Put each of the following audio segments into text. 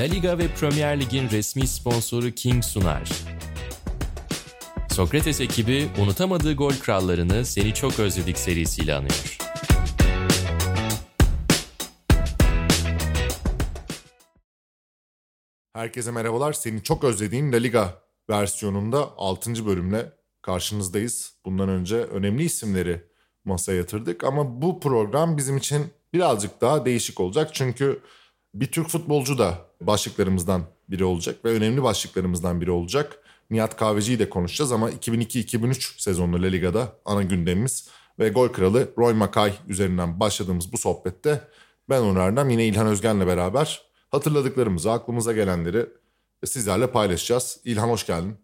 La Liga ve Premier Lig'in resmi sponsoru King sunar. Sokrates ekibi unutamadığı gol krallarını Seni Çok Özledik serisiyle anıyor. Herkese merhabalar. Seni çok özlediğin La Liga versiyonunda 6. bölümle karşınızdayız. Bundan önce önemli isimleri masaya yatırdık ama bu program bizim için birazcık daha değişik olacak. Çünkü bir Türk futbolcu da başlıklarımızdan biri olacak ve önemli başlıklarımızdan biri olacak. Nihat Kahveci'yi de konuşacağız ama 2002-2003 sezonlu La Liga'da ana gündemimiz ve gol kralı Roy Makay üzerinden başladığımız bu sohbette ben Onur Erdem yine İlhan Özgen'le beraber hatırladıklarımızı, aklımıza gelenleri sizlerle paylaşacağız. İlhan hoş geldin.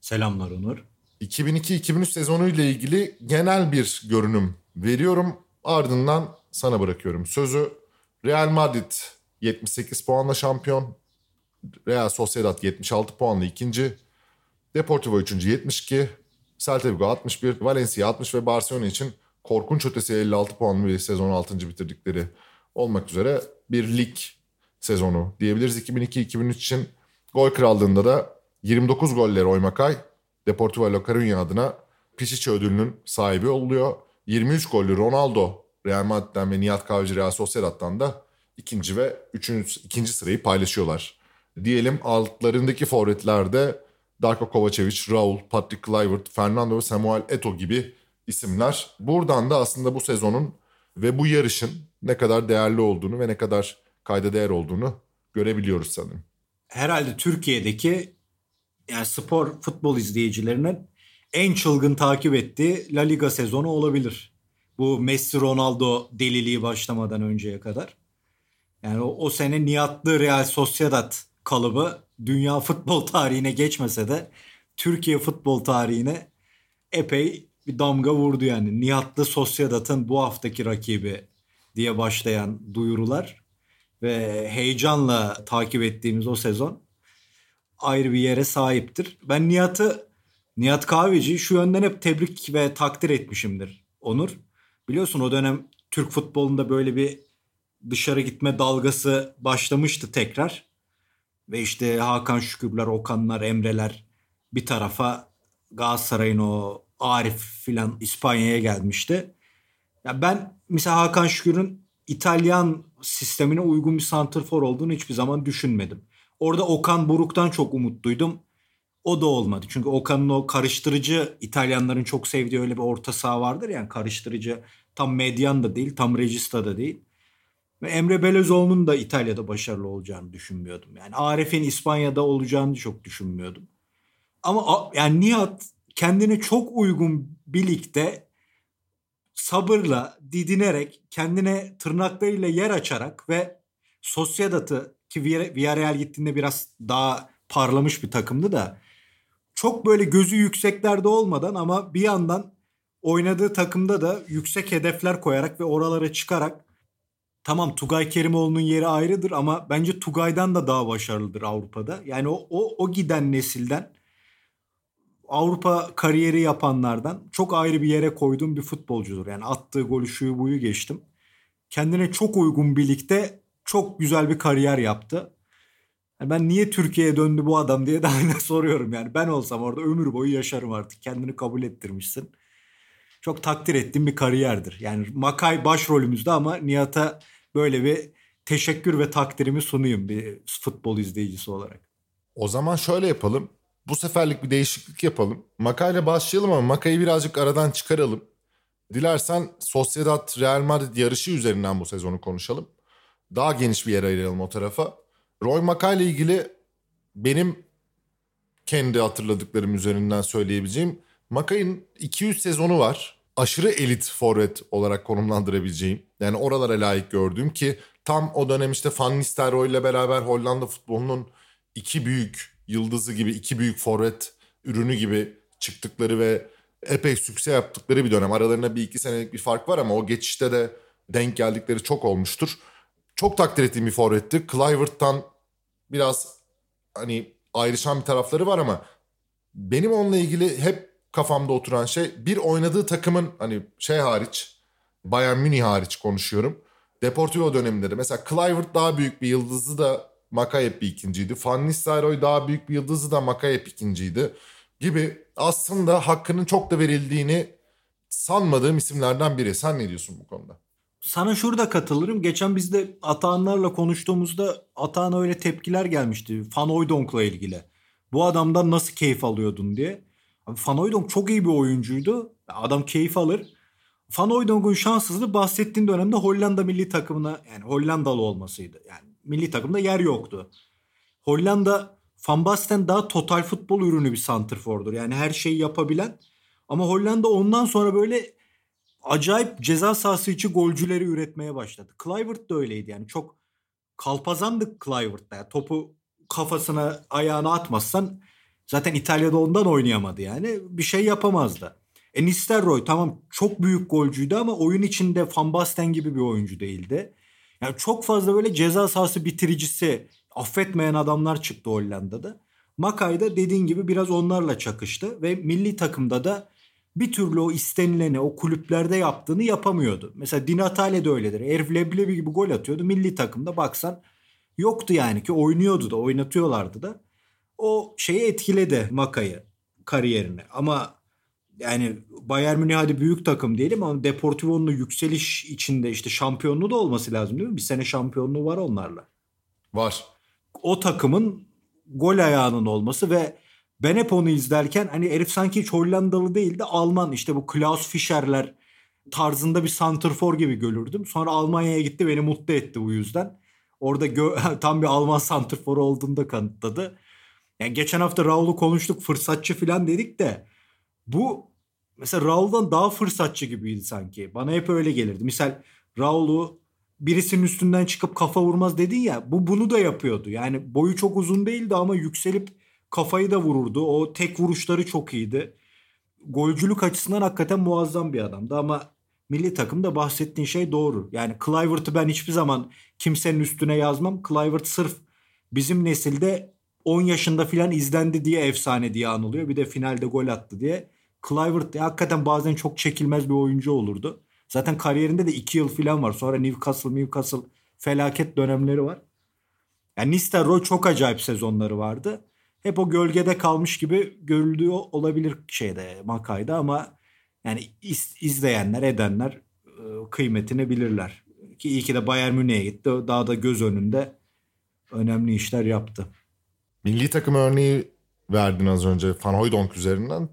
Selamlar Onur. 2002-2003 sezonu ile ilgili genel bir görünüm veriyorum. Ardından sana bırakıyorum sözü. Real Madrid 78 puanla şampiyon. Real Sociedad 76 puanla ikinci. Deportivo 3. 72. Celta Vigo 61. Valencia 60 ve Barcelona için korkunç ötesi 56 puanlı bir sezon 6. bitirdikleri olmak üzere bir lig sezonu diyebiliriz. 2002-2003 için gol krallığında da 29 goller Oymakay Deportivo La Coruña adına Pichichi ödülünün sahibi oluyor. 23 gollü Ronaldo Real Madrid'den ve Nihat Kahveci Real Sociedad'dan da ikinci ve üçüncü, ikinci sırayı paylaşıyorlar. Diyelim altlarındaki forvetlerde Darko Kovacevic, Raul, Patrick Kluivert, Fernando ve Samuel Eto gibi isimler. Buradan da aslında bu sezonun ve bu yarışın ne kadar değerli olduğunu ve ne kadar kayda değer olduğunu görebiliyoruz sanırım. Herhalde Türkiye'deki yani spor futbol izleyicilerinin en çılgın takip ettiği La Liga sezonu olabilir. Bu Messi Ronaldo deliliği başlamadan önceye kadar. Yani o, o sene Nihatlı Real Sociedad kalıbı dünya futbol tarihine geçmese de Türkiye futbol tarihine epey bir damga vurdu yani. Nihatlı Sociedad'ın bu haftaki rakibi diye başlayan duyurular ve heyecanla takip ettiğimiz o sezon ayrı bir yere sahiptir. Ben Nihat'ı Nihat Kahveci şu yönden hep tebrik ve takdir etmişimdir Onur. Biliyorsun o dönem Türk futbolunda böyle bir dışarı gitme dalgası başlamıştı tekrar. Ve işte Hakan Şükürler, Okanlar, Emreler bir tarafa Galatasaray'ın o Arif filan İspanya'ya gelmişti. Ya ben mesela Hakan Şükür'ün İtalyan sistemine uygun bir santrfor olduğunu hiçbir zaman düşünmedim. Orada Okan Buruk'tan çok umutluydum. O da olmadı. Çünkü Okan'ın o karıştırıcı İtalyanların çok sevdiği öyle bir orta saha vardır yani karıştırıcı tam medyan da değil tam regista da değil. Ve Emre Belözoğlu'nun da İtalya'da başarılı olacağını düşünmüyordum. Yani Arif'in İspanya'da olacağını çok düşünmüyordum. Ama yani Nihat kendine çok uygun bir ligde sabırla, didinerek, kendine tırnaklarıyla yer açarak ve Sociedad'ı ki Villarreal gittiğinde biraz daha parlamış bir takımdı da çok böyle gözü yükseklerde olmadan ama bir yandan oynadığı takımda da yüksek hedefler koyarak ve oralara çıkarak tamam Tugay Kerimoğlu'nun yeri ayrıdır ama bence Tugay'dan da daha başarılıdır Avrupa'da. Yani o, o, o giden nesilden Avrupa kariyeri yapanlardan çok ayrı bir yere koyduğum bir futbolcudur. Yani attığı golü şuyu buyu geçtim. Kendine çok uygun birlikte çok güzel bir kariyer yaptı. Yani ben niye Türkiye'ye döndü bu adam diye de aynen soruyorum yani. Ben olsam orada ömür boyu yaşarım artık. Kendini kabul ettirmişsin. Çok takdir ettiğim bir kariyerdir. Yani Makay başrolümüzde ama Nihat'a böyle bir teşekkür ve takdirimi sunayım bir futbol izleyicisi olarak. O zaman şöyle yapalım. Bu seferlik bir değişiklik yapalım. Makayla başlayalım ama Makay'ı birazcık aradan çıkaralım. Dilersen Sociedad Real Madrid yarışı üzerinden bu sezonu konuşalım. Daha geniş bir yer ayıralım o tarafa. Roy Makay ile ilgili benim kendi hatırladıklarım üzerinden söyleyebileceğim Makay'ın 200 sezonu var. Aşırı elit forvet olarak konumlandırabileceğim. Yani oralara layık gördüğüm ki tam o dönem işte Van Nistelrooy ile beraber Hollanda futbolunun iki büyük yıldızı gibi, iki büyük forvet ürünü gibi çıktıkları ve epey sükse yaptıkları bir dönem. Aralarında bir iki senelik bir fark var ama o geçişte de denk geldikleri çok olmuştur. Çok takdir ettiğim bir forvetti. Clivert'tan biraz hani ayrışan bir tarafları var ama benim onunla ilgili hep kafamda oturan şey bir oynadığı takımın hani şey hariç Bayern Münih hariç konuşuyorum. Deportivo döneminde de mesela Clivert daha büyük bir yıldızı da Makayep bir ikinciydi. Van Nistelrooy daha büyük bir yıldızı da Makayep ikinciydi. Gibi aslında hakkının çok da verildiğini sanmadığım isimlerden biri. Sen ne diyorsun bu konuda? Sana şurada katılırım. Geçen biz de Atahanlarla konuştuğumuzda Atahan'a öyle tepkiler gelmişti. Van Hooydonk'la ilgili. Bu adamdan nasıl keyif alıyordun diye. Van çok iyi bir oyuncuydu. Adam keyif alır. Van şanssızlığı bahsettiğin dönemde Hollanda milli takımına yani Hollandalı olmasıydı. Yani milli takımda yer yoktu. Hollanda Van Basten daha total futbol ürünü bir santrfordur. Yani her şeyi yapabilen. Ama Hollanda ondan sonra böyle acayip ceza sahası içi golcüleri üretmeye başladı. Kluivert de öyleydi yani çok kalpazandı Kluivert'da. Yani topu kafasına ayağına atmazsan zaten İtalya'da ondan oynayamadı yani. Bir şey yapamazdı. E Nistelrooy tamam çok büyük golcüydü ama oyun içinde Van Basten gibi bir oyuncu değildi. Yani çok fazla böyle ceza sahası bitiricisi affetmeyen adamlar çıktı Hollanda'da. Makay da dediğin gibi biraz onlarla çakıştı ve milli takımda da bir türlü o istenileni o kulüplerde yaptığını yapamıyordu. Mesela Di Natale de öyledir. Herif leblebi gibi gol atıyordu. Milli takımda baksan yoktu yani ki oynuyordu da oynatıyorlardı da. O şeyi etkiledi Makay'ı kariyerini. Ama yani Bayern Münih hadi büyük takım diyelim ama Deportivo'nun yükseliş içinde işte şampiyonluğu da olması lazım değil mi? Bir sene şampiyonluğu var onlarla. Var. O takımın gol ayağının olması ve ben hep onu izlerken hani herif sanki hiç Hollandalı değil de Alman işte bu Klaus Fischer'ler tarzında bir santrfor gibi görürdüm. Sonra Almanya'ya gitti beni mutlu etti bu yüzden. Orada gö- tam bir Alman santrfor olduğunu da kanıtladı. Yani geçen hafta Raul'u konuştuk fırsatçı falan dedik de bu mesela Raul'dan daha fırsatçı gibiydi sanki. Bana hep öyle gelirdi. Misal Raul'u birisinin üstünden çıkıp kafa vurmaz dedin ya. Bu bunu da yapıyordu. Yani boyu çok uzun değildi ama yükselip kafayı da vururdu. O tek vuruşları çok iyiydi. Golcülük açısından hakikaten muazzam bir adamdı ama milli takımda bahsettiğin şey doğru. Yani Clivert'ı ben hiçbir zaman kimsenin üstüne yazmam. Clivert sırf bizim nesilde 10 yaşında filan izlendi diye efsane diye anılıyor. Bir de finalde gol attı diye. Clivert hakikaten bazen çok çekilmez bir oyuncu olurdu. Zaten kariyerinde de 2 yıl filan var. Sonra Newcastle, Newcastle felaket dönemleri var. Yani Nistelrooy çok acayip sezonları vardı. Hep o gölgede kalmış gibi görüldüğü olabilir şeyde Makay'da ama yani iz, izleyenler, edenler e, kıymetini bilirler. Ki iyi ki de Bayern Münih'e gitti. Daha da göz önünde önemli işler yaptı. Milli takım örneği verdin az önce Van Hooijdonk üzerinden.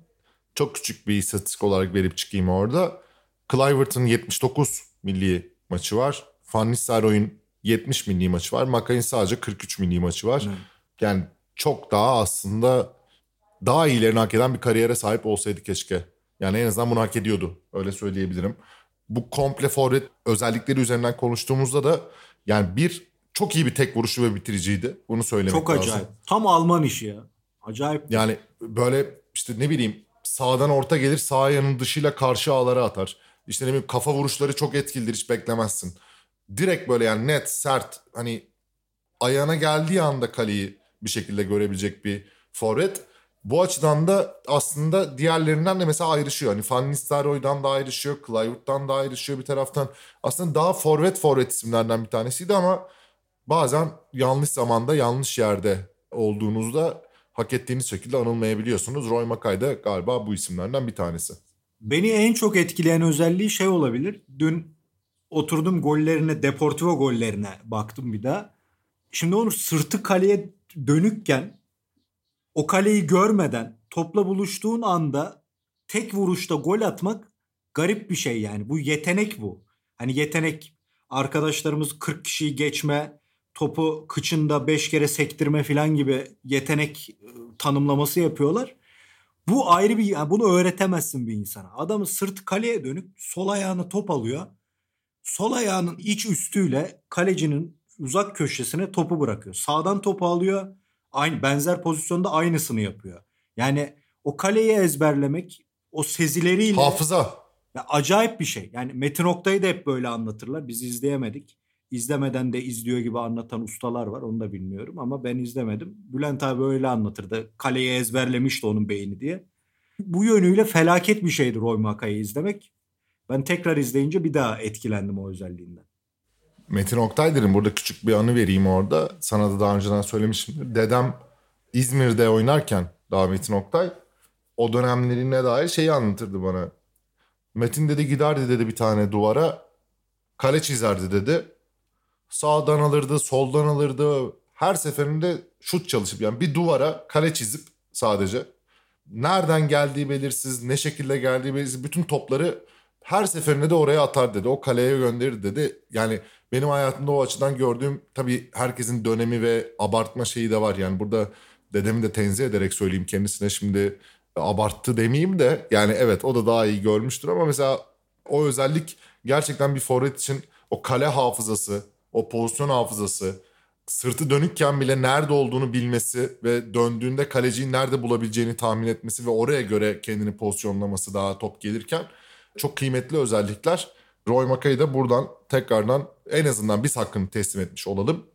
Çok küçük bir istatistik olarak verip çıkayım orada. Kluivert'ın 79 milli maçı var. Van Nistelrooy'un 70 milli maçı var. Makay'ın sadece 43 milli maçı var. Hmm. Yani çok daha aslında daha iyilerini hak eden bir kariyere sahip olsaydı keşke. Yani en azından bunu hak ediyordu. Öyle söyleyebilirim. Bu komple forvet özellikleri üzerinden konuştuğumuzda da yani bir çok iyi bir tek vuruşu ve bitiriciydi. Bunu söylemek lazım. Çok acayip. Tam Alman işi ya. Acayip. Yani böyle işte ne bileyim sağdan orta gelir sağ yanın dışıyla karşı ağlara atar. İşte ne bileyim kafa vuruşları çok etkilidir hiç beklemezsin. Direkt böyle yani net sert hani ayağına geldiği anda kaleyi bir şekilde görebilecek bir forvet. Bu açıdan da aslında diğerlerinden de mesela ayrışıyor. Hani Van Nistelrooy'dan da ayrışıyor, Kluivert'tan da ayrışıyor bir taraftan. Aslında daha forvet forvet isimlerden bir tanesiydi ama bazen yanlış zamanda yanlış yerde olduğunuzda hak ettiğiniz şekilde anılmayabiliyorsunuz. Roy Makay da galiba bu isimlerden bir tanesi. Beni en çok etkileyen özelliği şey olabilir. Dün oturdum gollerine, Deportivo gollerine baktım bir daha. Şimdi onu sırtı kaleye dönükken o kaleyi görmeden topla buluştuğun anda tek vuruşta gol atmak garip bir şey yani. Bu yetenek bu. Hani yetenek arkadaşlarımız 40 kişiyi geçme, topu kıçında 5 kere sektirme falan gibi yetenek e, tanımlaması yapıyorlar. Bu ayrı bir yani bunu öğretemezsin bir insana. Adamın sırt kaleye dönük sol ayağını top alıyor. Sol ayağının iç üstüyle kalecinin uzak köşesine topu bırakıyor. Sağdan topu alıyor. Aynı benzer pozisyonda aynısını yapıyor. Yani o kaleyi ezberlemek o sezileriyle hafıza. Ya acayip bir şey. Yani Metin Oktay'ı da hep böyle anlatırlar. Biz izleyemedik. İzlemeden de izliyor gibi anlatan ustalar var. Onu da bilmiyorum ama ben izlemedim. Bülent abi öyle anlatırdı. Kaleyi ezberlemişti onun beyni diye. Bu yönüyle felaket bir şeydir Roy Makay'ı izlemek. Ben tekrar izleyince bir daha etkilendim o özelliğinden. Metin Oktay derim burada küçük bir anı vereyim orada. Sana da daha önceden söylemişim. Dedem İzmir'de oynarken daha Metin Oktay o dönemlerine dair şeyi anlatırdı bana. Metin dedi giderdi dedi bir tane duvara kale çizerdi dedi. Sağdan alırdı, soldan alırdı. Her seferinde şut çalışıp yani bir duvara kale çizip sadece nereden geldiği belirsiz, ne şekilde geldiği belirsiz bütün topları her seferinde de oraya atar dedi. O kaleye gönderir dedi. Yani benim hayatımda o açıdan gördüğüm tabii herkesin dönemi ve abartma şeyi de var. Yani burada dedemi de tenzih ederek söyleyeyim kendisine şimdi abarttı demeyeyim de yani evet o da daha iyi görmüştür ama mesela o özellik gerçekten bir forvet için o kale hafızası, o pozisyon hafızası, sırtı dönükken bile nerede olduğunu bilmesi ve döndüğünde kaleciyi nerede bulabileceğini tahmin etmesi ve oraya göre kendini pozisyonlaması daha top gelirken çok kıymetli özellikler. Roy Makay'ı da buradan tekrardan en azından biz hakkını teslim etmiş olalım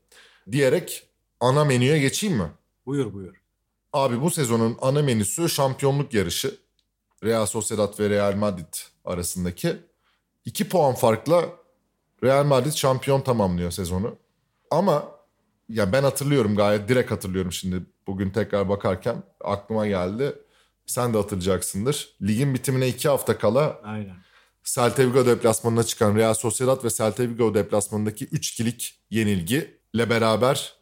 diyerek ana menüye geçeyim mi? Buyur buyur. Abi bu sezonun ana menüsü şampiyonluk yarışı. Real Sociedad ve Real Madrid arasındaki. 2 puan farkla Real Madrid şampiyon tamamlıyor sezonu. Ama ya ben hatırlıyorum gayet direkt hatırlıyorum şimdi bugün tekrar bakarken aklıma geldi. Sen de hatırlayacaksındır. Ligin bitimine iki hafta kala Aynen. Celta Vigo deplasmanına çıkan Real Sociedad ve Celta Vigo deplasmanındaki 3-2'lik yenilgi ile beraber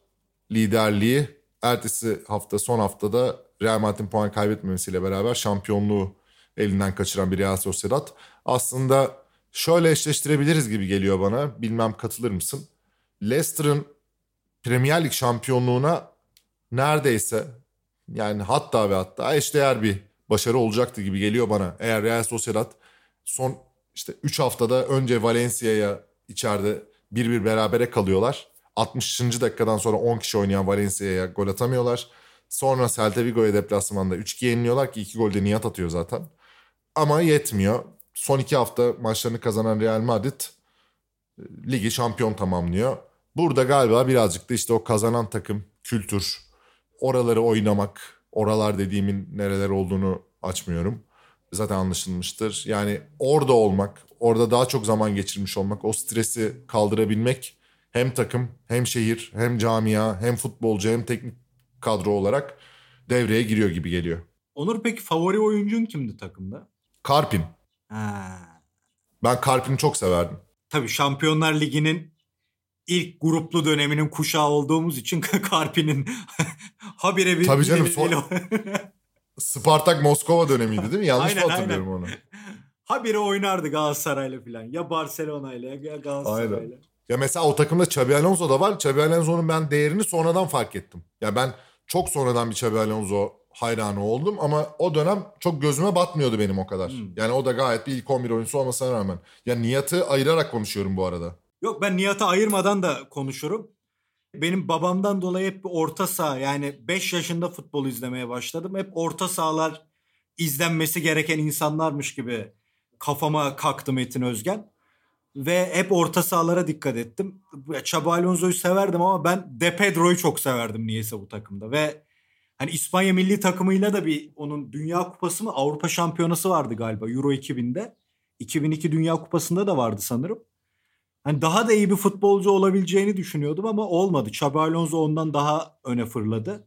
liderliği ertesi hafta son haftada Real Madrid'in puan kaybetmemesiyle beraber şampiyonluğu elinden kaçıran bir Real Sociedad. Aslında şöyle eşleştirebiliriz gibi geliyor bana. Bilmem katılır mısın? Leicester'ın Premier Lig şampiyonluğuna neredeyse yani hatta ve hatta eşdeğer bir başarı olacaktı gibi geliyor bana. Eğer Real Sociedad son işte 3 haftada önce Valencia'ya içeride 1-1 berabere kalıyorlar. 60. dakikadan sonra 10 kişi oynayan Valencia'ya gol atamıyorlar. Sonra Celta Vigo'ya deplasmanda 3-2 yeniliyorlar ki 2 golde Nihat atıyor zaten. Ama yetmiyor. Son 2 hafta maçlarını kazanan Real Madrid e, ligi şampiyon tamamlıyor. Burada galiba birazcık da işte o kazanan takım, kültür, oraları oynamak, oralar dediğimin nereler olduğunu açmıyorum. Zaten anlaşılmıştır. Yani orada olmak, orada daha çok zaman geçirmiş olmak, o stresi kaldırabilmek hem takım, hem şehir, hem camia, hem futbolcu, hem teknik kadro olarak devreye giriyor gibi geliyor. Onur peki favori oyuncun kimdi takımda? Karpin. Ha. Ben Karpin'i çok severdim. Tabii Şampiyonlar Ligi'nin ilk gruplu döneminin kuşağı olduğumuz için Karpi'nin habire bir Tabii canım, son- Spartak Moskova dönemiydi değil mi? Yanlış mı Aynen, hatırlıyorum onu? habire oynardı Galatasaray'la falan. Ya Barcelona'yla ya Galatasaray'la. Aynen. Ya mesela o takımda Xabi Alonso da var. Xabi Alonso'nun ben değerini sonradan fark ettim. Ya ben çok sonradan bir Xabi Alonso hayranı oldum ama o dönem çok gözüme batmıyordu benim o kadar. Hmm. Yani o da gayet bir ilk 11 oyuncusu olmasına rağmen. Ya Nihat'ı ayırarak konuşuyorum bu arada. Yok ben Nihat'ı ayırmadan da konuşurum. Benim babamdan dolayı hep orta saha yani 5 yaşında futbol izlemeye başladım. Hep orta sahalar izlenmesi gereken insanlarmış gibi kafama kalktı Metin Özgen. Ve hep orta sahalara dikkat ettim. Xabi Alonso'yu severdim ama ben De Pedro'yu çok severdim niyeyse bu takımda. Ve hani İspanya milli takımıyla da bir onun Dünya Kupası mı Avrupa Şampiyonası vardı galiba Euro 2000'de. 2002 Dünya Kupası'nda da vardı sanırım. Hani daha da iyi bir futbolcu olabileceğini düşünüyordum ama olmadı. Xabi Alonso ondan daha öne fırladı.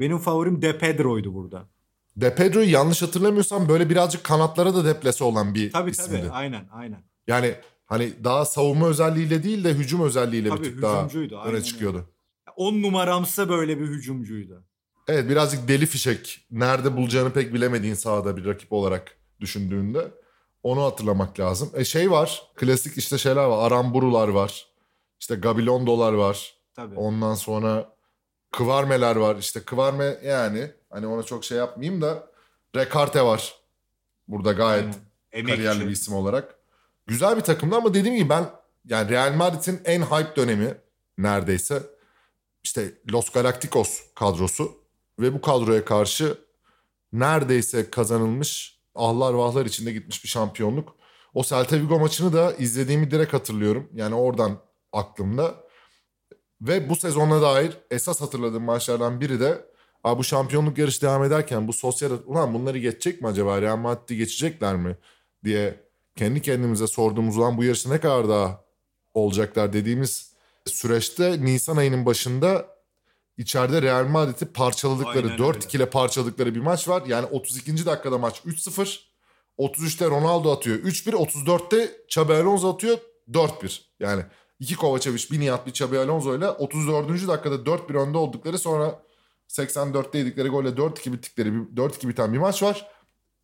Benim favorim De Pedro'ydu burada. De Pedro'yu yanlış hatırlamıyorsam böyle birazcık kanatlara da deplese olan bir Tabii isimdi. tabii aynen aynen. Yani hani daha savunma özelliğiyle değil de hücum özelliğiyle Tabii, bir tık daha öne öyle. çıkıyordu. 10 numaramsa böyle bir hücumcuydu. Evet birazcık deli fişek. Nerede bulacağını pek bilemediğin sahada bir rakip olarak düşündüğünde onu hatırlamak lazım. E şey var. Klasik işte şeyler var. Aramburular var. İşte Gabilondolar var. Tabii. Ondan sonra Kıvarmeler var. İşte Kıvarme yani hani ona çok şey yapmayayım da Rekarte var. Burada gayet. Emekçi. kariyerli bir isim olarak. Güzel bir takımdı ama dediğim gibi ben yani Real Madrid'in en hype dönemi neredeyse işte Los Galacticos kadrosu ve bu kadroya karşı neredeyse kazanılmış ahlar vahlar içinde gitmiş bir şampiyonluk. O Celta Vigo maçını da izlediğimi direkt hatırlıyorum. Yani oradan aklımda. Ve bu sezona dair esas hatırladığım maçlardan biri de Abi bu şampiyonluk yarışı devam ederken bu sosyal ulan bunları geçecek mi acaba Real Madrid'i geçecekler mi diye kendi kendimize sorduğumuz ulan bu yarışta ne kadar daha olacaklar dediğimiz süreçte Nisan ayının başında içeride Real Madrid'i parçaladıkları Aynen 4-2 ile parçaladıkları bir maç var. Yani 32. dakikada maç 3-0. 33'te Ronaldo atıyor 3-1. 34'te Xabi Alonso atıyor 4-1. Yani iki Kovacevic, bir Nihat, bir Xabi Alonso ile 34. dakikada 4-1 önde oldukları sonra 84'te yedikleri golle 4-2 bittikleri 4-2 biten bir maç var.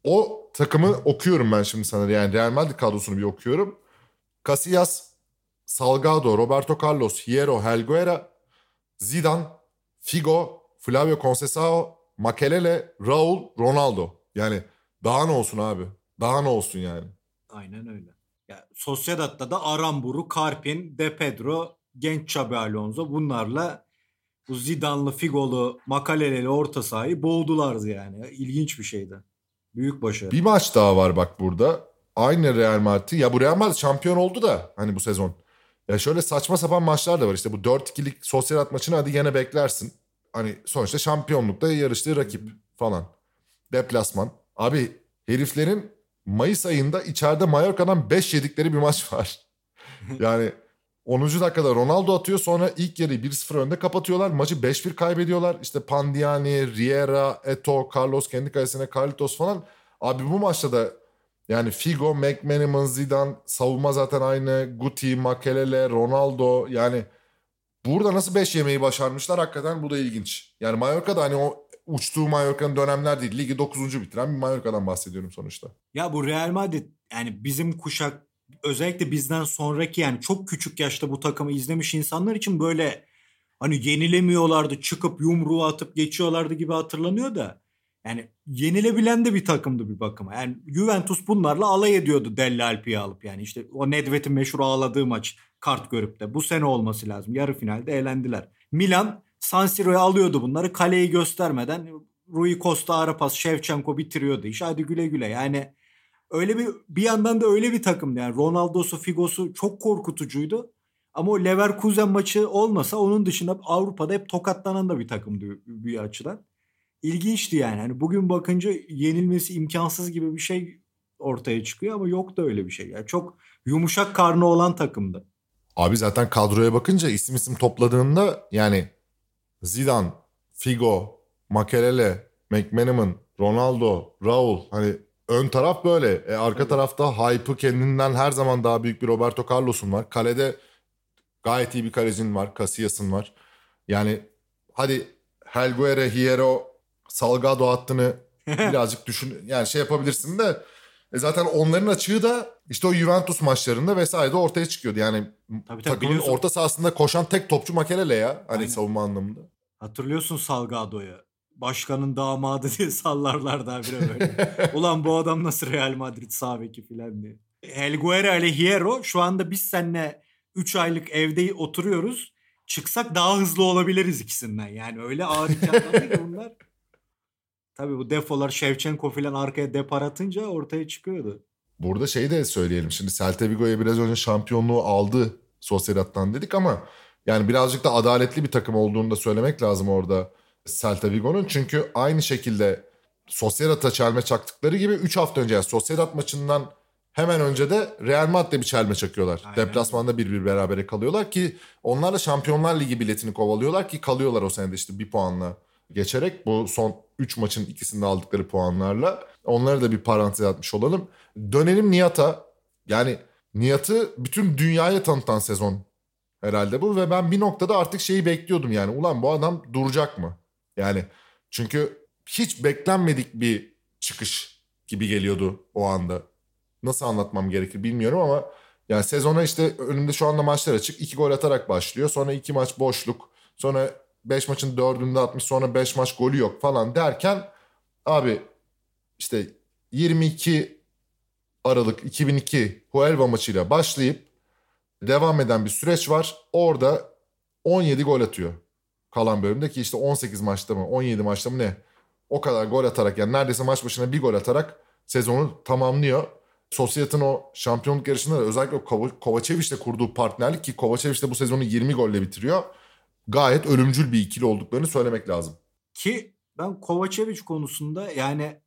O takımı okuyorum ben şimdi sana. Yani Real Madrid kadrosunu bir okuyorum. Casillas, Salgado, Roberto Carlos, Hierro, Helguera, Zidane, Figo, Flavio Conceição, Makelele, Raul, Ronaldo. Yani daha ne olsun abi? Daha ne olsun yani? Aynen öyle. Ya, Sociedad'da da Aramburu, Karpin, De Pedro, genç Xabi Alonso bunlarla bu Zidane'lı, Figo'lu, Makalele'li orta sahayı boğdulardı yani. İlginç bir şeydi. Büyük başarı. Bir maç daha var bak burada. Aynı Real Madrid. Ya bu Real Madrid şampiyon oldu da hani bu sezon. Ya şöyle saçma sapan maçlar da var. İşte bu 4-2'lik Sociedad maçını hadi yine beklersin. Hani sonuçta şampiyonlukta yarıştığı rakip falan. Deplasman. Abi heriflerin Mayıs ayında içeride Mallorca'dan 5 yedikleri bir maç var. yani 10. dakikada Ronaldo atıyor sonra ilk yarıyı 1-0 önde kapatıyorlar. Maçı 5-1 kaybediyorlar. İşte Pandiani, Riera, Eto, Carlos kendi kalesine Carlitos falan. Abi bu maçta da yani Figo, McManaman, Zidane savunma zaten aynı. Guti, Makelele, Ronaldo yani burada nasıl 5 yemeyi başarmışlar hakikaten bu da ilginç. Yani Mallorca'da hani o uçtuğu Mallorca'nın dönemler değil. Ligi 9. bitiren bir Mallorca'dan bahsediyorum sonuçta. Ya bu Real Madrid yani bizim kuşak özellikle bizden sonraki yani çok küçük yaşta bu takımı izlemiş insanlar için böyle hani yenilemiyorlardı çıkıp yumruğu atıp geçiyorlardı gibi hatırlanıyor da yani yenilebilen de bir takımdı bir bakıma. Yani Juventus bunlarla alay ediyordu Delle Alpi'yi alıp yani işte o Nedved'in meşhur ağladığı maç kart görüp de bu sene olması lazım. Yarı finalde eğlendiler. Milan San Siro'ya alıyordu bunları kaleyi göstermeden Rui Costa ara pas Shevchenko bitiriyordu iş hadi güle güle yani öyle bir bir yandan da öyle bir takımdı yani Ronaldo'su Figo'su çok korkutucuydu. Ama o Leverkusen maçı olmasa onun dışında Avrupa'da hep tokatlanan da bir takımdı bir açıdan. İlginçti yani. Hani bugün bakınca yenilmesi imkansız gibi bir şey ortaya çıkıyor ama yok da öyle bir şey. Yani çok yumuşak karnı olan takımdı. Abi zaten kadroya bakınca isim isim topladığında yani Zidane, Figo, Makelele, McManaman, Ronaldo, Raul hani ön taraf böyle. E, arka evet. tarafta hype'ı kendinden her zaman daha büyük bir Roberto Carlos'un var. Kalede gayet iyi bir kalecin var. Casillas'ın var. Yani hadi Helguere, Hierro, Salgado hattını birazcık düşün yani şey yapabilirsin de e zaten onların açığı da işte o Juventus maçlarında vesaire ortaya çıkıyordu. Yani tabii, tabii, takımın orta sahasında koşan tek topçu Makelele ya. Hani Aynen. savunma anlamında. Hatırlıyorsun Salgado'yu. Başkanın damadı diye sallarlardı habire böyle. Ulan bu adam nasıl Real Madrid sağ beki filan diye. Helguera ile Hierro şu anda biz seninle 3 aylık evde oturuyoruz. Çıksak daha hızlı olabiliriz ikisinden. Yani öyle ağır hikayeler ki bunlar. Tabii bu defolar Shevchenko falan arkaya depar atınca ortaya çıkıyordu. Burada şey de söyleyelim. Şimdi Celta Vigo'ya biraz önce şampiyonluğu aldı Sociedad'dan dedik ama yani birazcık da adaletli bir takım olduğunu da söylemek lazım orada Celta Vigo'nun. Çünkü aynı şekilde Sociedad'a çelme çaktıkları gibi 3 hafta önce yani Sociedad maçından hemen önce de Real Madrid'de bir çelme çakıyorlar. Aynen. Deplasmanda bir bir berabere kalıyorlar ki onlar da Şampiyonlar Ligi biletini kovalıyorlar ki kalıyorlar o senede işte bir puanla geçerek bu son 3 maçın ikisinde aldıkları puanlarla onları da bir parantez atmış olalım. Dönelim Nihat'a. Yani Nihat'ı bütün dünyaya tanıtan sezon herhalde bu ve ben bir noktada artık şeyi bekliyordum yani ulan bu adam duracak mı? Yani çünkü hiç beklenmedik bir çıkış gibi geliyordu o anda. Nasıl anlatmam gerekir bilmiyorum ama yani sezona işte önümde şu anda maçlar açık. iki gol atarak başlıyor. Sonra iki maç boşluk. Sonra 5 maçın 4'ünde atmış sonra 5 maç golü yok falan derken abi işte 22 Aralık 2002 Huelva maçıyla başlayıp devam eden bir süreç var. Orada 17 gol atıyor kalan bölümde ki işte 18 maçta mı 17 maçta mı ne o kadar gol atarak yani neredeyse maç başına bir gol atarak sezonu tamamlıyor. Sosyet'in o şampiyonluk yarışında da özellikle Kovacevic'le kurduğu partnerlik ki Kovacevic de bu sezonu 20 golle bitiriyor gayet ölümcül bir ikili olduklarını söylemek lazım. Ki ben Kovacevic konusunda yani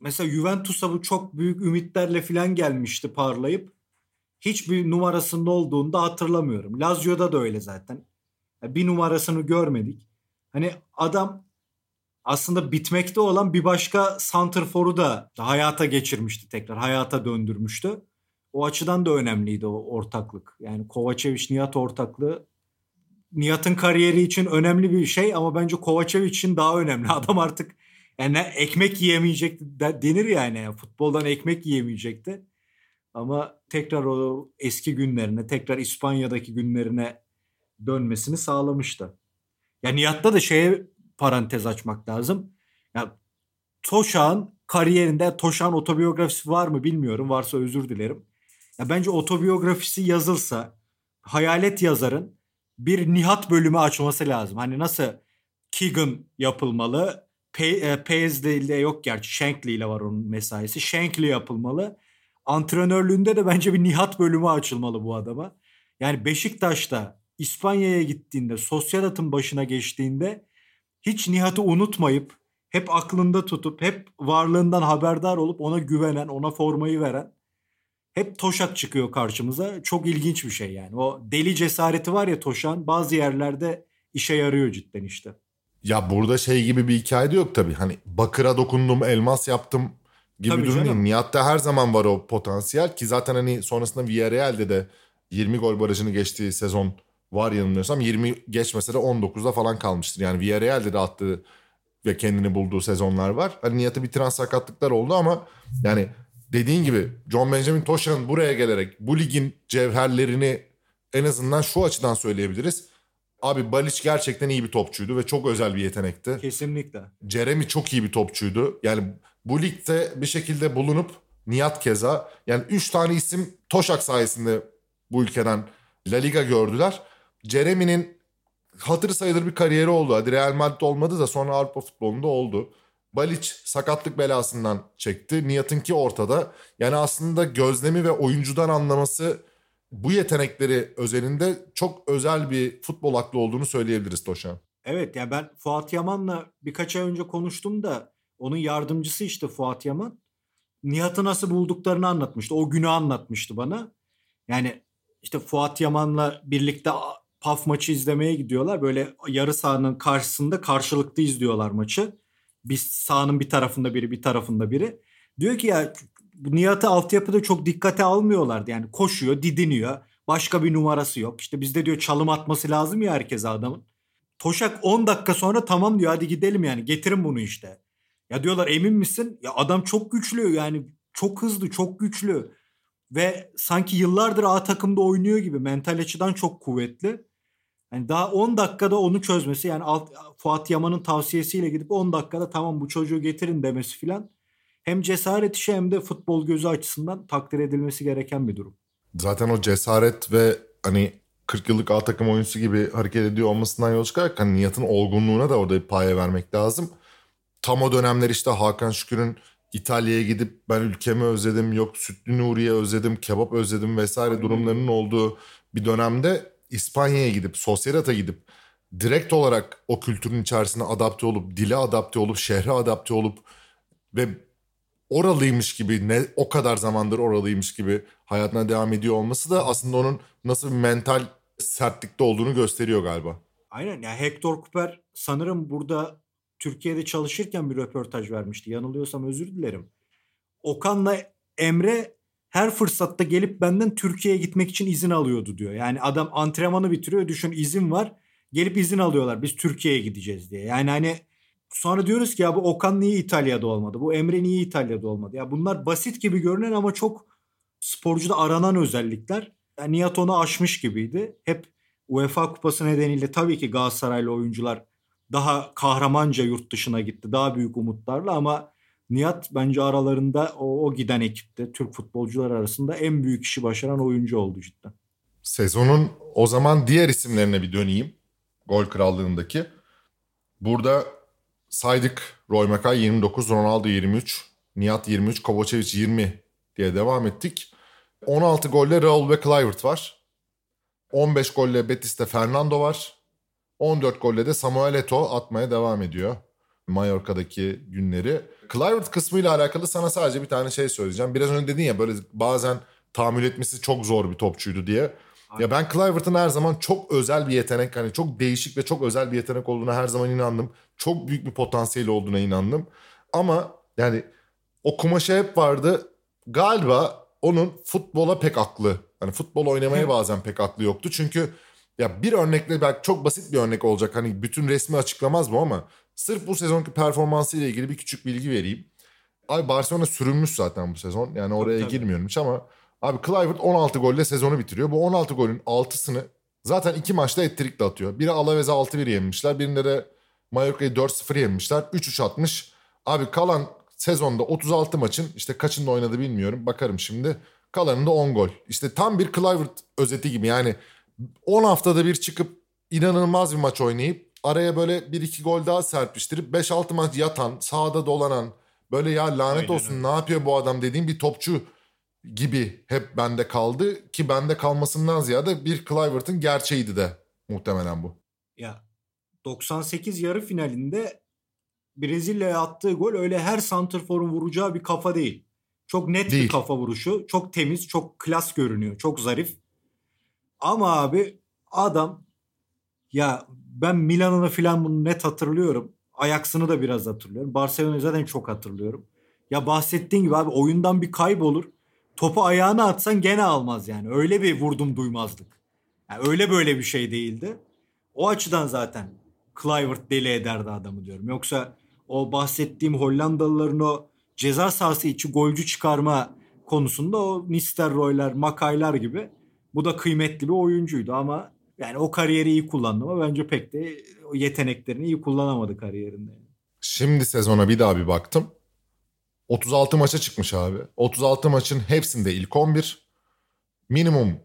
mesela Juventus'a bu çok büyük ümitlerle falan gelmişti parlayıp hiçbir numarasında olduğunu da hatırlamıyorum. Lazio'da da öyle zaten. Bir numarasını görmedik. Hani adam aslında bitmekte olan bir başka Santrfor'u da hayata geçirmişti tekrar. Hayata döndürmüştü. O açıdan da önemliydi o ortaklık. Yani Kovacevic-Nihat ortaklığı Nihat'ın kariyeri için önemli bir şey ama bence Kovacevic için daha önemli. Adam artık yani ekmek yiyemeyecekti denir yani. Futboldan ekmek yiyemeyecekti. Ama tekrar o eski günlerine, tekrar İspanya'daki günlerine dönmesini sağlamıştı. Ya Nihat'ta da şeye parantez açmak lazım. Ya Toşak'ın kariyerinde Toşak'ın otobiyografisi var mı bilmiyorum. Varsa özür dilerim. Ya bence otobiyografisi yazılsa hayalet yazarın bir Nihat bölümü açması lazım. Hani nasıl Keegan yapılmalı. Pe Paisley ile yok gerçi. Shankly ile var onun mesaisi. Shankly yapılmalı. Antrenörlüğünde de bence bir Nihat bölümü açılmalı bu adama. Yani Beşiktaş'ta İspanya'ya gittiğinde, sosyal başına geçtiğinde hiç Nihat'ı unutmayıp hep aklında tutup hep varlığından haberdar olup ona güvenen, ona formayı veren hep Toşak çıkıyor karşımıza. Çok ilginç bir şey yani. O deli cesareti var ya Toşan bazı yerlerde işe yarıyor cidden işte. Ya burada şey gibi bir hikaye de yok tabii. Hani bakıra dokundum, elmas yaptım gibi tabii durum değil. Nihat'ta her zaman var o potansiyel ki zaten hani sonrasında Villarreal'de de 20 gol barajını geçtiği sezon var yanılmıyorsam 20 geçmese de 19'da falan kalmıştır. Yani Villarreal'de de attığı ve kendini bulduğu sezonlar var. Hani Nihat'ı bitiren sakatlıklar oldu ama yani dediğin gibi John Benjamin Toşan'ın buraya gelerek bu ligin cevherlerini en azından şu açıdan söyleyebiliriz. Abi Balic gerçekten iyi bir topçuydu ve çok özel bir yetenekti. Kesinlikle. Jeremy çok iyi bir topçuydu. Yani bu ligde bir şekilde bulunup Nihat keza yani 3 tane isim Toşak sayesinde bu ülkeden La Liga gördüler. Jeremy'nin hatırı sayılır bir kariyeri oldu. Hadi Real Madrid olmadı da sonra Avrupa futbolunda oldu. Balic sakatlık belasından çekti. Nihat'ınki ortada. Yani aslında gözlemi ve oyuncudan anlaması bu yetenekleri özelinde çok özel bir futbol aklı olduğunu söyleyebiliriz Toşan. Evet ya ben Fuat Yaman'la birkaç ay önce konuştum da onun yardımcısı işte Fuat Yaman. Nihat'ı nasıl bulduklarını anlatmıştı. O günü anlatmıştı bana. Yani işte Fuat Yaman'la birlikte PAF maçı izlemeye gidiyorlar. Böyle yarı sahanın karşısında karşılıklı izliyorlar maçı. Bir sahanın bir tarafında biri bir tarafında biri. Diyor ki ya Nihat'ı altyapıda çok dikkate almıyorlardı. Yani koşuyor, didiniyor. Başka bir numarası yok. İşte bizde diyor çalım atması lazım ya herkese adamın. Toşak 10 dakika sonra tamam diyor hadi gidelim yani getirin bunu işte. Ya diyorlar emin misin? Ya adam çok güçlü yani çok hızlı, çok güçlü. Ve sanki yıllardır A takımda oynuyor gibi mental açıdan çok kuvvetli. Yani daha 10 dakikada onu çözmesi yani alt, Fuat Yaman'ın tavsiyesiyle gidip 10 dakikada tamam bu çocuğu getirin demesi filan hem cesaret işi hem de futbol gözü açısından takdir edilmesi gereken bir durum. Zaten o cesaret ve hani 40 yıllık A takım oyuncusu gibi hareket ediyor olmasından yola çıkarak hani Nihat'ın olgunluğuna da orada bir paye vermek lazım. Tam o dönemler işte Hakan Şükür'ün İtalya'ya gidip ben ülkemi özledim, yok Sütlü Nuriye özledim, kebap özledim vesaire Aynen. durumlarının olduğu bir dönemde İspanya'ya gidip, Sosyerat'a gidip direkt olarak o kültürün içerisine adapte olup, dile adapte olup, şehre adapte olup ve oralıymış gibi ne o kadar zamandır oralıymış gibi hayatına devam ediyor olması da aslında onun nasıl bir mental sertlikte olduğunu gösteriyor galiba. Aynen ya Hector Cooper sanırım burada Türkiye'de çalışırken bir röportaj vermişti. Yanılıyorsam özür dilerim. Okan'la Emre her fırsatta gelip benden Türkiye'ye gitmek için izin alıyordu diyor. Yani adam antrenmanı bitiriyor düşün izin var. Gelip izin alıyorlar biz Türkiye'ye gideceğiz diye. Yani hani sonra diyoruz ki ya bu Okan niye İtalya'da olmadı? Bu Emre niye İtalya'da olmadı? Ya bunlar basit gibi görünen ama çok sporcuda aranan özellikler. Yani Nihat onu aşmış gibiydi. Hep UEFA kupası nedeniyle tabii ki Galatasaraylı oyuncular daha kahramanca yurt dışına gitti. Daha büyük umutlarla ama Nihat bence aralarında o, o giden ekipte Türk futbolcular arasında en büyük işi başaran oyuncu oldu cidden. Sezonun o zaman diğer isimlerine bir döneyim. Gol krallığındaki. Burada saydık Roy Makay 29, Ronaldo 23, Nihat 23, Kovacevic 20 diye devam ettik. 16 golle Raul ve Kluivert var. 15 golle Betis'te Fernando var. 14 golle de Samuel Eto'o atmaya devam ediyor. Mallorca'daki günleri. Clivert kısmıyla alakalı sana sadece bir tane şey söyleyeceğim. Biraz önce dedin ya böyle bazen tahammül etmesi çok zor bir topçuydu diye. Ya ben Clivert'ın her zaman çok özel bir yetenek hani çok değişik ve çok özel bir yetenek olduğuna her zaman inandım. Çok büyük bir potansiyeli olduğuna inandım. Ama yani o kumaşı hep vardı. Galiba onun futbola pek aklı. Hani futbol oynamaya bazen pek aklı yoktu. Çünkü ya bir örnekle belki çok basit bir örnek olacak. Hani bütün resmi açıklamaz bu ama sırf bu sezonki performansı ile ilgili bir küçük bilgi vereyim. Abi Barcelona sürünmüş zaten bu sezon. Yani oraya tabii. girmiyorum hiç ama abi Kluivert 16 golle sezonu bitiriyor. Bu 16 golün 6'sını zaten iki maçta ettirikle atıyor. Biri Alavez'e 6-1 yenmişler. Birinde de Mallorca'yı 4-0 yenmişler. 3-3 atmış. Abi kalan sezonda 36 maçın işte kaçında oynadı bilmiyorum. Bakarım şimdi. Kalanında 10 gol. İşte tam bir Kluivert özeti gibi. Yani 10 haftada bir çıkıp inanılmaz bir maç oynayıp araya böyle 1-2 gol daha serpiştirip 5-6 maç yatan, sahada dolanan böyle ya lanet Aynen olsun öyle. ne yapıyor bu adam dediğim bir topçu gibi hep bende kaldı ki bende kalmasından ziyade bir Kluivert'ın gerçeğiydi de muhtemelen bu. Ya 98 yarı finalinde Brezilya'ya attığı gol öyle her santrforun vuracağı bir kafa değil. Çok net Değil. bir kafa vuruşu. Çok temiz, çok klas görünüyor. Çok zarif. Ama abi adam ya ben Milan'ını falan bunu net hatırlıyorum. Ajax'ını da biraz hatırlıyorum. Barcelona'yı zaten çok hatırlıyorum. Ya bahsettiğin gibi abi oyundan bir kaybolur. Topu ayağına atsan gene almaz yani. Öyle bir vurdum duymazlık. Yani öyle böyle bir şey değildi. O açıdan zaten Kluivert deli ederdi adamı diyorum. Yoksa o bahsettiğim Hollandalıların o ceza sahası içi golcü çıkarma konusunda o Nistelrooy'lar, Makaylar gibi bu da kıymetli bir oyuncuydu ama yani o kariyeri iyi kullandı ama bence pek de yeteneklerini iyi kullanamadı kariyerinde. Şimdi sezona bir daha bir baktım. 36 maça çıkmış abi. 36 maçın hepsinde ilk 11. Minimum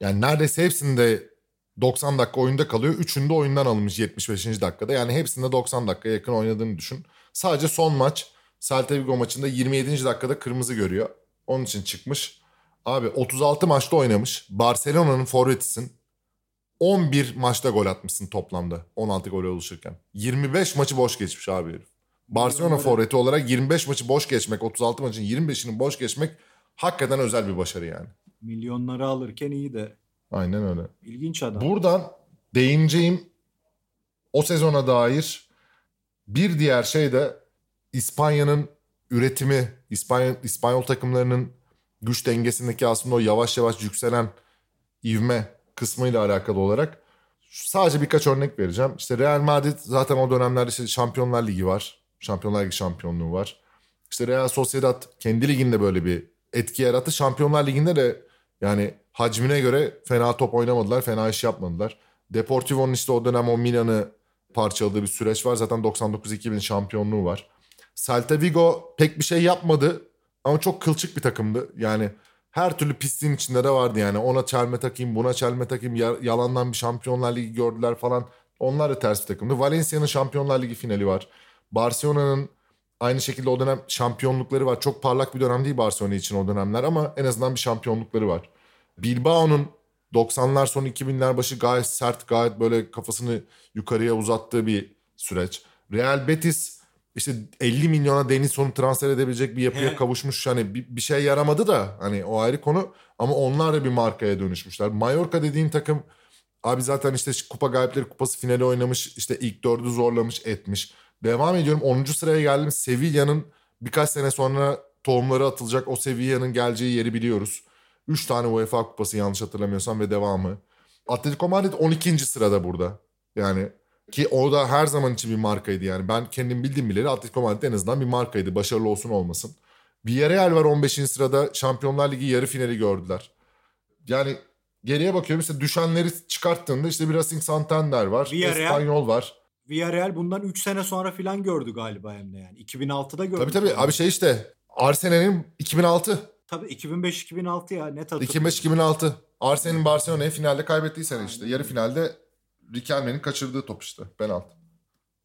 yani neredeyse hepsinde 90 dakika oyunda kalıyor. Üçünde oyundan alınmış 75. dakikada. Yani hepsinde 90 dakika yakın oynadığını düşün. Sadece son maç Celta Vigo maçında 27. dakikada kırmızı görüyor. Onun için çıkmış. Abi 36 maçta oynamış. Barcelona'nın forvetisin. 11 maçta gol atmışsın toplamda 16 gol oluşurken. 25 maçı boş geçmiş abi herif. Barcelona forveti olarak 25 maçı boş geçmek, 36 maçın 25'ini boş geçmek hakikaten özel bir başarı yani. Milyonları alırken iyi de Aynen öyle. ilginç adam. Buradan değineceğim o sezona dair bir diğer şey de İspanya'nın üretimi, İspanya, İspanyol takımlarının güç dengesindeki aslında o yavaş yavaş yükselen ivme kısmıyla alakalı olarak sadece birkaç örnek vereceğim. İşte Real Madrid zaten o dönemlerde işte Şampiyonlar Ligi var. Şampiyonlar Ligi şampiyonluğu var. İşte Real Sociedad kendi liginde böyle bir etki yarattı. Şampiyonlar Ligi'nde de yani hacmine göre fena top oynamadılar, fena iş yapmadılar. Deportivo'nun işte o dönem o Milan'ı parçaladığı bir süreç var. Zaten 99-2000 şampiyonluğu var. Celta Vigo pek bir şey yapmadı ama çok kılçık bir takımdı. Yani her türlü pisliğin içinde de vardı yani. Ona çelme takayım, buna çelme takayım. Ya- Yalandan bir Şampiyonlar Ligi gördüler falan. Onlar da ters bir takımdı. Valencia'nın Şampiyonlar Ligi finali var. Barcelona'nın aynı şekilde o dönem şampiyonlukları var. Çok parlak bir dönem değil Barcelona için o dönemler ama en azından bir şampiyonlukları var. Bilbao'nun 90'lar sonu 2000'ler başı gayet sert, gayet böyle kafasını yukarıya uzattığı bir süreç. Real Betis işte 50 milyona Denizon'u transfer edebilecek bir yapıya He. kavuşmuş. Hani bir, bir şey yaramadı da hani o ayrı konu ama onlar da bir markaya dönüşmüşler. Mallorca dediğin takım abi zaten işte Kupa Galipleri Kupası finali oynamış. işte ilk dördü zorlamış etmiş. Devam ediyorum 10. sıraya geldim. Sevilla'nın birkaç sene sonra tohumları atılacak. O Sevilla'nın geleceği yeri biliyoruz. 3 tane UEFA kupası yanlış hatırlamıyorsam ve devamı. Atletico Madrid 12. sırada burada. Yani ki o da her zaman için bir markaydı yani. Ben kendim bildiğim bileli Atletico Madrid en azından bir markaydı. Başarılı olsun olmasın. Villarreal var 15. sırada. Şampiyonlar Ligi yarı finali gördüler. Yani geriye bakıyorum işte düşenleri çıkarttığında işte bir Racing Santander var. Villarreal- Espanyol var. Villarreal bundan 3 sene sonra filan gördü galiba hem de yani. 2006'da gördü. Tabii tabii abi şey işte Arsenal'in 2006. Tabii 2005-2006 ya net hatırlıyorum. 2005-2006. Arsenal'in Barcelona'yı finalde kaybettiği sene işte. Yarı finalde Riquelme'nin kaçırdığı top işte penaltı.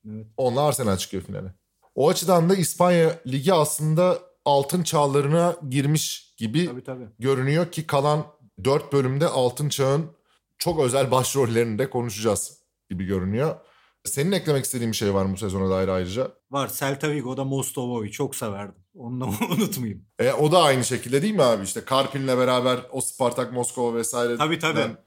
Evet. Onunla Arsenal çıkıyor finale. O açıdan da İspanya Ligi aslında altın çağlarına girmiş gibi Tabii tabii. görünüyor ki kalan 4 bölümde altın çağın çok özel başrollerini de konuşacağız gibi görünüyor. Senin eklemek istediğin bir şey var mı bu sezona dair ayrıca? Var Celta Vigo'da Mostovoi çok severdim. Onu da unutmayayım. E, o da aynı şekilde değil mi abi? İşte Karpin'le beraber o Spartak Moskova vesaire. Tabii tabii. Ben,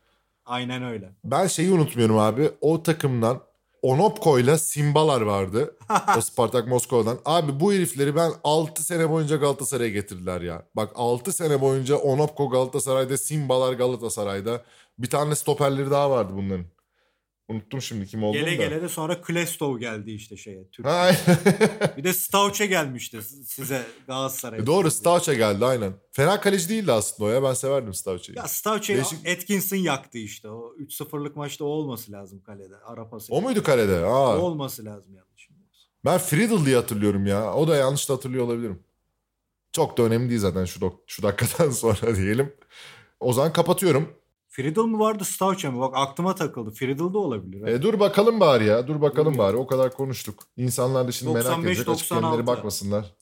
Aynen öyle. ben şeyi unutmuyorum abi. O takımdan Onopko'yla Simbalar vardı. o Spartak Moskova'dan. Abi bu herifleri ben 6 sene boyunca Galatasaray'a getirdiler ya. Bak 6 sene boyunca Onopko Galatasaray'da, Simbalar Galatasaray'da. Bir tane stoperleri daha vardı bunların. Unuttum şimdi kim olduğunu Gele da. gele de sonra Klestov geldi işte şeye. Türk. Ha, Bir de Stauçe gelmişti size Galatasaray'a. E, Doğru Stauç'a geldi aynen. Fena kaleci değildi aslında o ya. Ben severdim Stauç'ı. Ya Stauçe'yi Değişik- Atkinson yaktı işte. O 3-0'lık maçta o olması lazım kalede. Ara pası. O muydu kalede? Aa. O olması lazım yanlış. Ben Friedel diye hatırlıyorum ya. O da yanlış da hatırlıyor olabilirim. Çok da önemli değil zaten şu, şu dakikadan sonra diyelim. O zaman kapatıyorum. Friedel mi vardı Stauçe mi? Bak aklıma takıldı. Friedel de olabilir. E, dur bakalım bari ya. Dur bakalım bari. O kadar konuştuk. İnsanlar da şimdi merak 95, edecek. Açık 96. kendileri bakmasınlar.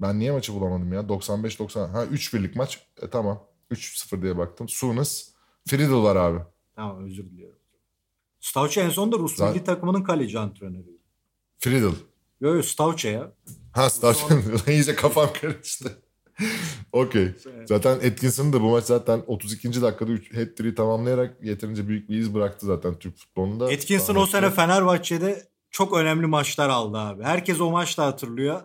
Ben niye maçı bulamadım ya? 95-90. Ha 3 birlik maç. E tamam. 3-0 diye baktım. Sunes. Friedel var abi. Tamam özür diliyorum. Stauçe en son da Rus Zaten- milli takımının kaleci antrenörü. Friedel. Yo yo Stauçe ya. Ha Starçın iyice kafam karıştı. Okey. Zaten Atkinson'ın da bu maç zaten 32. dakikada 3 hat-trick'i tamamlayarak yeterince büyük bir iz bıraktı zaten Türk futbolunda. Atkinson o sene Fenerbahçe'de çok önemli maçlar aldı abi. Herkes o maçta hatırlıyor.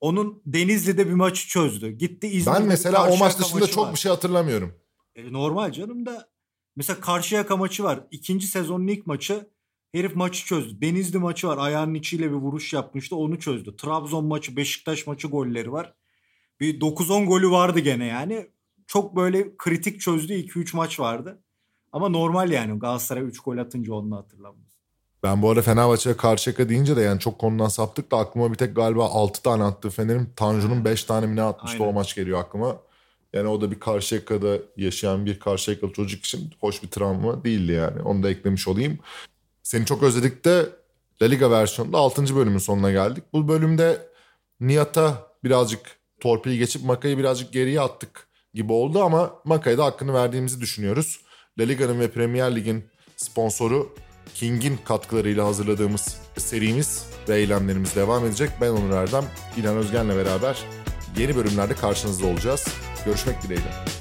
Onun Denizli'de bir maçı çözdü. Gitti İzmir'de Ben mesela o maç dışında çok var. bir şey hatırlamıyorum. E, normal canım da mesela Karşıyaka maçı var. İkinci sezonun ilk maçı herif maçı çözdü. Denizli maçı var. Ayağının içiyle bir vuruş yapmıştı. Onu çözdü. Trabzon maçı, Beşiktaş maçı golleri var. Bir 9-10 golü vardı gene yani. Çok böyle kritik çözdüğü 2-3 maç vardı. Ama normal yani Galatasaray 3 gol atınca onu hatırlamaz. Ben bu arada Fenerbahçe'ye Karşıyaka deyince de yani çok konudan saptık da aklıma bir tek galiba 6 tane attığı Fener'in Tanju'nun 5 tane mi ne atmıştı Aynen. o maç geliyor aklıma. Yani o da bir Karşıyaka'da yaşayan bir Karşıyakalı çocuk için hoş bir travma değildi yani. Onu da eklemiş olayım. Seni çok özledik de La Liga versiyonunda 6. bölümün sonuna geldik. Bu bölümde Nihat'a birazcık torpili geçip Maka'yı birazcık geriye attık gibi oldu ama Maka'ya da hakkını verdiğimizi düşünüyoruz. La Liga'nın ve Premier Lig'in sponsoru King'in katkılarıyla hazırladığımız serimiz ve eylemlerimiz devam edecek. Ben Onur Erdem, İlhan Özgen'le beraber yeni bölümlerde karşınızda olacağız. Görüşmek dileğiyle.